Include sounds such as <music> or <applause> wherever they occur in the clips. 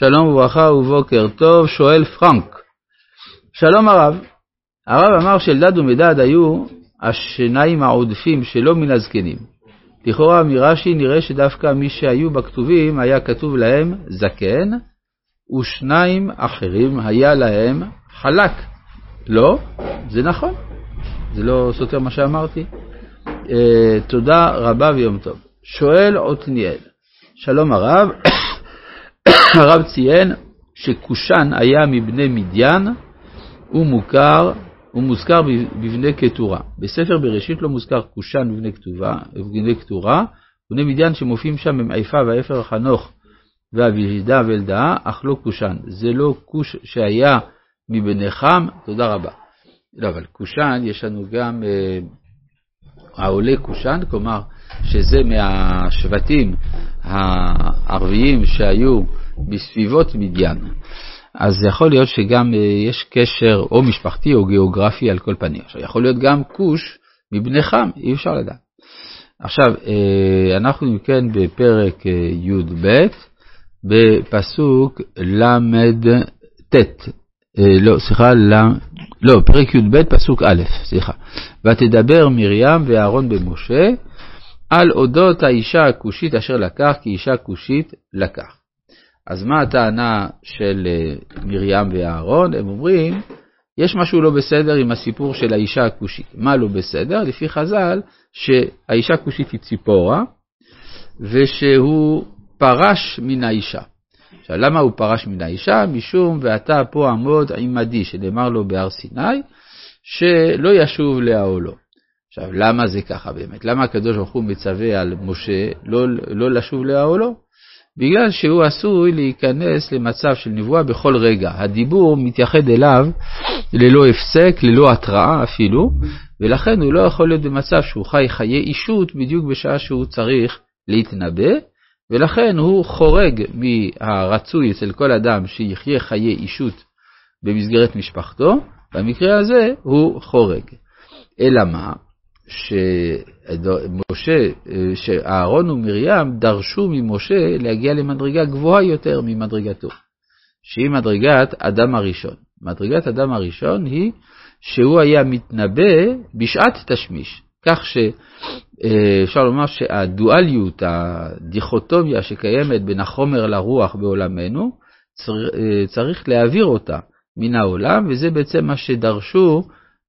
שלום וברכה ובוקר טוב, שואל פרנק. שלום הרב, הרב אמר שאלדד ומדד היו השניים העודפים שלא מן הזקנים. לכאורה מרש"י נראה שדווקא מי שהיו בכתובים היה כתוב להם זקן, ושניים אחרים היה להם חלק. לא, זה נכון, זה לא סותר מה שאמרתי. Uh, תודה רבה ויום טוב. שואל עתניאל, שלום הרב, <coughs> הרב ציין שכושן היה מבני מדיין, הוא מוכר, הוא מוזכר בבני קטורה. בספר בראשית לא מוזכר כושן ובני בבני קטורה, בני מדיין שמופיעים שם הם עיפה ואפר חנוך ואבידה ואלדאה, אך לא כושן. זה לא כוש שהיה מבני חם, תודה רבה. לא, אבל כושן, יש לנו גם אה, העולה כושן, כלומר שזה מהשבטים הערביים שהיו בסביבות מדיין. אז יכול להיות שגם אה, יש קשר או משפחתי או גיאוגרפי על כל פנים. עכשיו, יכול להיות גם כוש מבני חם, אי אפשר לדעת. עכשיו, אה, אנחנו אם כן בפרק אה, י"ב, בפסוק ל"ט, לא, סליחה, לא, פרק י"ב, פסוק א', סליחה. ותדבר מרים ואהרון במשה על אודות האישה הכושית אשר לקח, כי אישה כושית לקח. אז מה הטענה של אה, מרים ואהרון? הם אומרים, יש משהו לא בסדר עם הסיפור של האישה הכושית. מה לא בסדר? לפי חז"ל, שהאישה הכושית היא ציפורה, ושהוא פרש מן האישה. עכשיו, למה הוא פרש מן האישה? משום ואתה פה עמוד עמדי, שנאמר לו בהר סיני, שלא ישוב לעולו. עכשיו, למה זה ככה באמת? למה הקדוש ברוך הוא מצווה על משה לא, לא לשוב לעולו? בגלל שהוא עשוי להיכנס למצב של נבואה בכל רגע. הדיבור מתייחד אליו ללא הפסק, ללא התראה אפילו, ולכן הוא לא יכול להיות במצב שהוא חי חיי אישות בדיוק בשעה שהוא צריך להתנבא, ולכן הוא חורג מהרצוי אצל כל אדם שיחיה חיי אישות במסגרת משפחתו, במקרה הזה הוא חורג. אלא מה? שמשה, שאהרון ומרים דרשו ממשה להגיע למדרגה גבוהה יותר ממדרגתו, שהיא מדרגת אדם הראשון. מדרגת אדם הראשון היא שהוא היה מתנבא בשעת תשמיש, כך שאפשר לומר שהדואליות, הדיכוטומיה שקיימת בין החומר לרוח בעולמנו, צריך להעביר אותה מן העולם, וזה בעצם מה שדרשו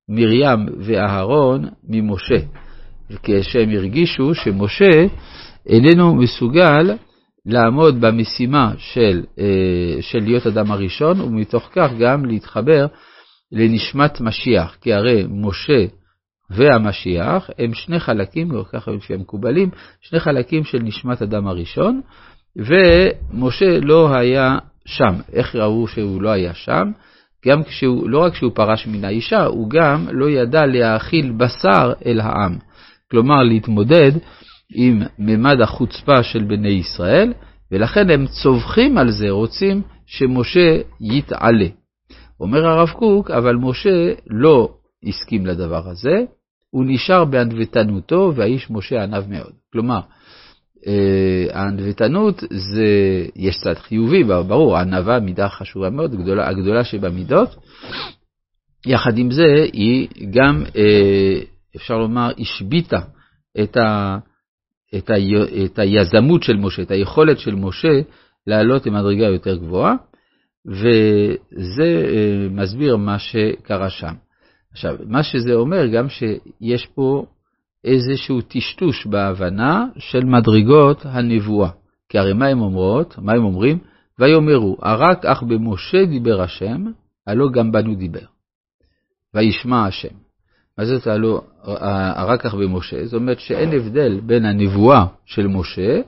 מרים ואהרון ממשה, כשהם הרגישו שמשה איננו מסוגל לעמוד במשימה של, אה, של להיות אדם הראשון, ומתוך כך גם להתחבר לנשמת משיח, כי הרי משה והמשיח הם שני חלקים, לא ככה לפי המקובלים, שני חלקים של נשמת אדם הראשון, ומשה לא היה שם. איך ראו שהוא לא היה שם? גם כשהוא, לא רק שהוא פרש מן האישה, הוא גם לא ידע להאכיל בשר אל העם. כלומר, להתמודד עם ממד החוצפה של בני ישראל, ולכן הם צווחים על זה, רוצים שמשה יתעלה. אומר הרב קוק, אבל משה לא הסכים לדבר הזה, הוא נשאר בענוותנותו, והאיש משה ענב מאוד. כלומר, הענוותנות זה, יש צד חיובי, ברור, הענווה מידה חשובה מאוד, הגדולה, הגדולה שבמידות. יחד עם זה, היא גם, אה, אפשר לומר, השביתה את, ה, את, ה, את היזמות של משה, את היכולת של משה לעלות למדרגה יותר גבוהה, וזה אה, מסביר מה שקרה שם. עכשיו, מה שזה אומר, גם שיש פה איזשהו טשטוש בהבנה של מדרגות הנבואה. כי הרי מה הם אומרות? מה הם אומרים? ויאמרו, הרק אך במשה דיבר השם, הלא גם בנו דיבר. וישמע השם. מה זאת הלא הרק אך במשה? זאת אומרת שאין הבדל בין הנבואה של משה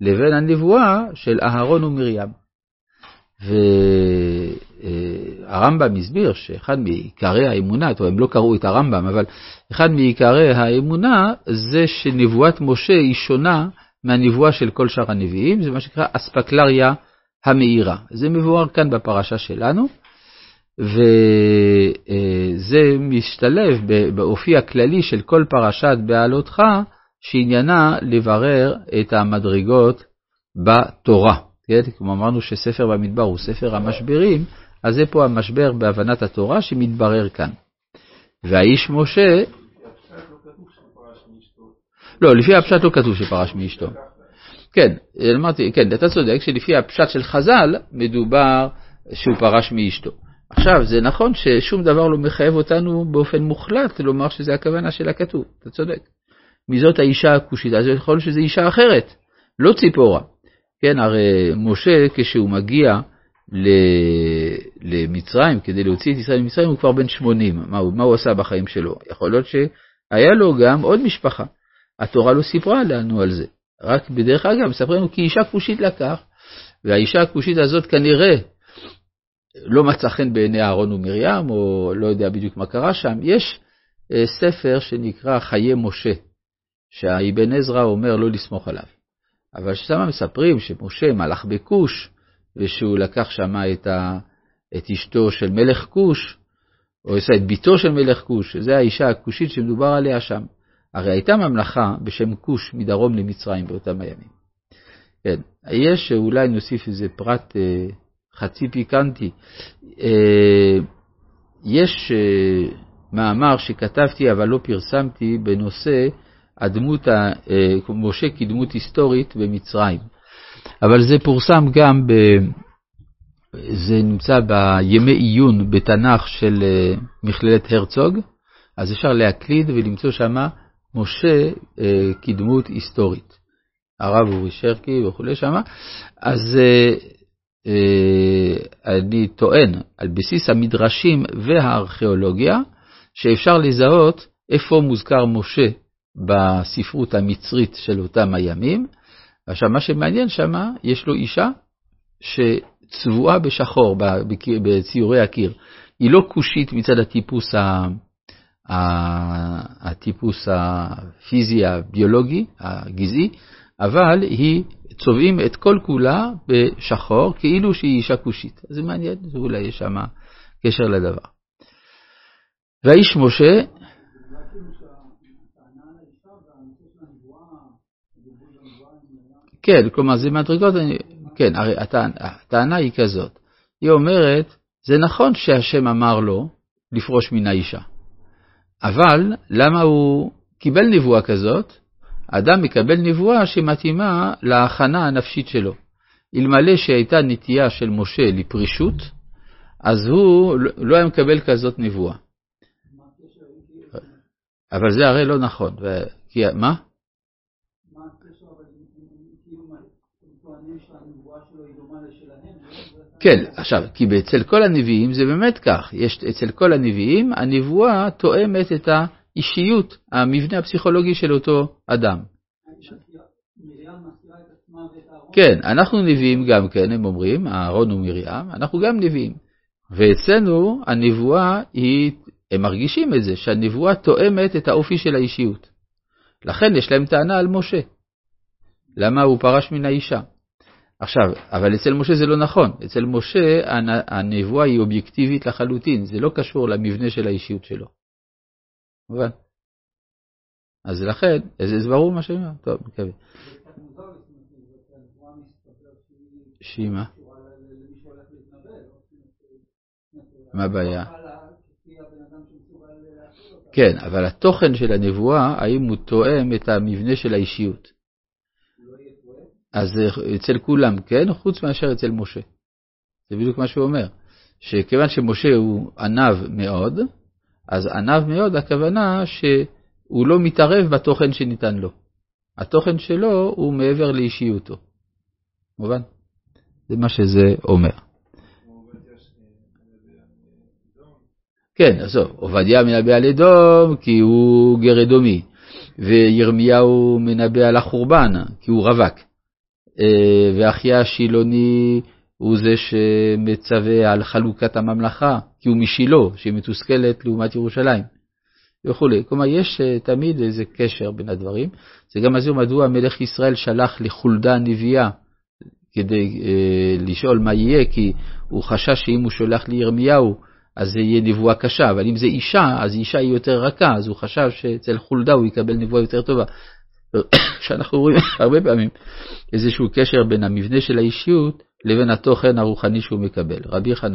לבין הנבואה של אהרון ומרים. והרמב"ם הסביר שאחד מעיקרי האמונה, טוב, הם לא קראו את הרמב"ם, אבל אחד מעיקרי האמונה זה שנבואת משה היא שונה מהנבואה של כל שאר הנביאים, זה מה שנקרא אספקלריה המאירה. זה מבואר כאן בפרשה שלנו, וזה משתלב באופי הכללי של כל פרשת בעלותך, שעניינה לברר את המדרגות בתורה. כן? כמו אמרנו שספר במדבר הוא ספר המשברים, אז זה פה המשבר בהבנת התורה שמתברר כאן. והאיש משה... לא, לפי הפשט לא כתוב שפרש מאשתו. כן, אמרתי, כן, אתה צודק שלפי הפשט של חז"ל מדובר שהוא פרש מאשתו. עכשיו, זה נכון ששום דבר לא מחייב אותנו באופן מוחלט לומר שזה הכוונה של הכתוב, אתה צודק. מי זאת האישה הכושית? אז יכול להיות שזו אישה אחרת, לא ציפורה. כן, הרי משה, כשהוא מגיע למצרים, כדי להוציא את ישראל ממצרים, הוא כבר בן 80. מה הוא, מה הוא עשה בחיים שלו? יכול להיות שהיה לו גם עוד משפחה. התורה לא סיפרה לנו על זה. רק בדרך אגב, מספרים לנו כי אישה כושית לקח, והאישה הכושית הזאת כנראה לא מצא חן בעיני אהרון ומרים, או לא יודע בדיוק מה קרה שם. יש אה, ספר שנקרא חיי משה, שהאבן עזרא אומר לא לסמוך עליו. אבל שמה מספרים שמשה מלך בכוש, ושהוא לקח שם את, את אשתו של מלך כוש, או את ביתו של מלך כוש, זו האישה הכושית שמדובר עליה שם. הרי הייתה ממלכה בשם כוש מדרום למצרים באותם הימים. כן, יש, אולי נוסיף איזה פרט אה, חצי פיקנטי. אה, יש אה, מאמר שכתבתי אבל לא פרסמתי בנושא הדמות, אה, משה כדמות היסטורית במצרים. אבל זה פורסם גם, ב, זה נמצא בימי עיון בתנ"ך של מכללת הרצוג, אז אפשר להקליד ולמצוא שמה משה כדמות היסטורית. הרב אורי שרקי וכולי שמה. אז אני טוען על בסיס המדרשים והארכיאולוגיה, שאפשר לזהות איפה מוזכר משה בספרות המצרית של אותם הימים. עכשיו, מה שמעניין שמה, יש לו אישה שצבועה בשחור בציורי הקיר. היא לא כושית מצד הטיפוס, ה... הטיפוס הפיזי, הביולוגי, הגזעי, אבל היא צובעים את כל כולה בשחור, כאילו שהיא אישה כושית. זה מעניין, ואולי יש שם קשר לדבר. והאיש משה, כן, כלומר זה מדרגות, כן, הרי הטענה היא כזאת, היא אומרת, זה נכון שהשם אמר לו לפרוש מן האישה, אבל למה הוא קיבל נבואה כזאת? אדם מקבל נבואה שמתאימה להכנה הנפשית שלו. אלמלא שהייתה נטייה של משה לפרישות, אז הוא לא היה מקבל כזאת נבואה. אבל זה הרי לא נכון. כי... מה? כן, עכשיו, כי אצל כל הנביאים זה באמת כך, יש אצל כל הנביאים הנבואה תואמת את. האישיות, המבנה הפסיכולוגי של אותו אדם. כן, אנחנו נביאים גם כן, הם אומרים, אהרון ומרים, אנחנו גם נביאים. ואצלנו הנבואה היא, הם מרגישים את זה, שהנבואה תואמת את האופי של האישיות. לכן יש להם טענה על משה. למה הוא פרש מן האישה? עכשיו, אבל אצל משה זה לא נכון. אצל משה הנבואה היא אובייקטיבית לחלוטין, זה לא קשור למבנה של האישיות שלו. מובן. אז לכן, זה ברור מה שאני אומר? טוב, מקווה. שהיא מה? מה הבעיה? כן, אבל התוכן של הנבואה, האם הוא תואם את המבנה של האישיות? אז אצל כולם כן, חוץ מאשר אצל משה. זה בדיוק מה שהוא אומר, שכיוון שמשה הוא ענב מאוד, אז ענב מאוד, הכוונה שהוא לא מתערב בתוכן שניתן לו. התוכן שלו הוא מעבר לאישיותו. מובן? זה מה שזה אומר. כן, עזוב, עובדיה מנבא על אדום כי הוא גר אדומי, וירמיהו מנבא על החורבן כי הוא רווק, ואחיה השילוני הוא זה שמצווה על חלוקת הממלכה, כי הוא משילה, שהיא מתוסכלת לעומת ירושלים, וכולי. כלומר, יש אה, תמיד איזה קשר בין הדברים. זה גם מסביר מדוע מלך ישראל שלח לחולדה נביאה כדי אה, לשאול מה יהיה, כי הוא חשש שאם הוא שולח לירמיהו, אז זה יהיה נבואה קשה, אבל אם זה אישה, אז אישה היא יותר רכה, אז הוא חשב שאצל חולדה הוא יקבל נבואה יותר טובה. <coughs> שאנחנו רואים הרבה פעמים איזשהו קשר בין המבנה של האישיות לבין התוכן הרוחני שהוא מקבל. רבי חנן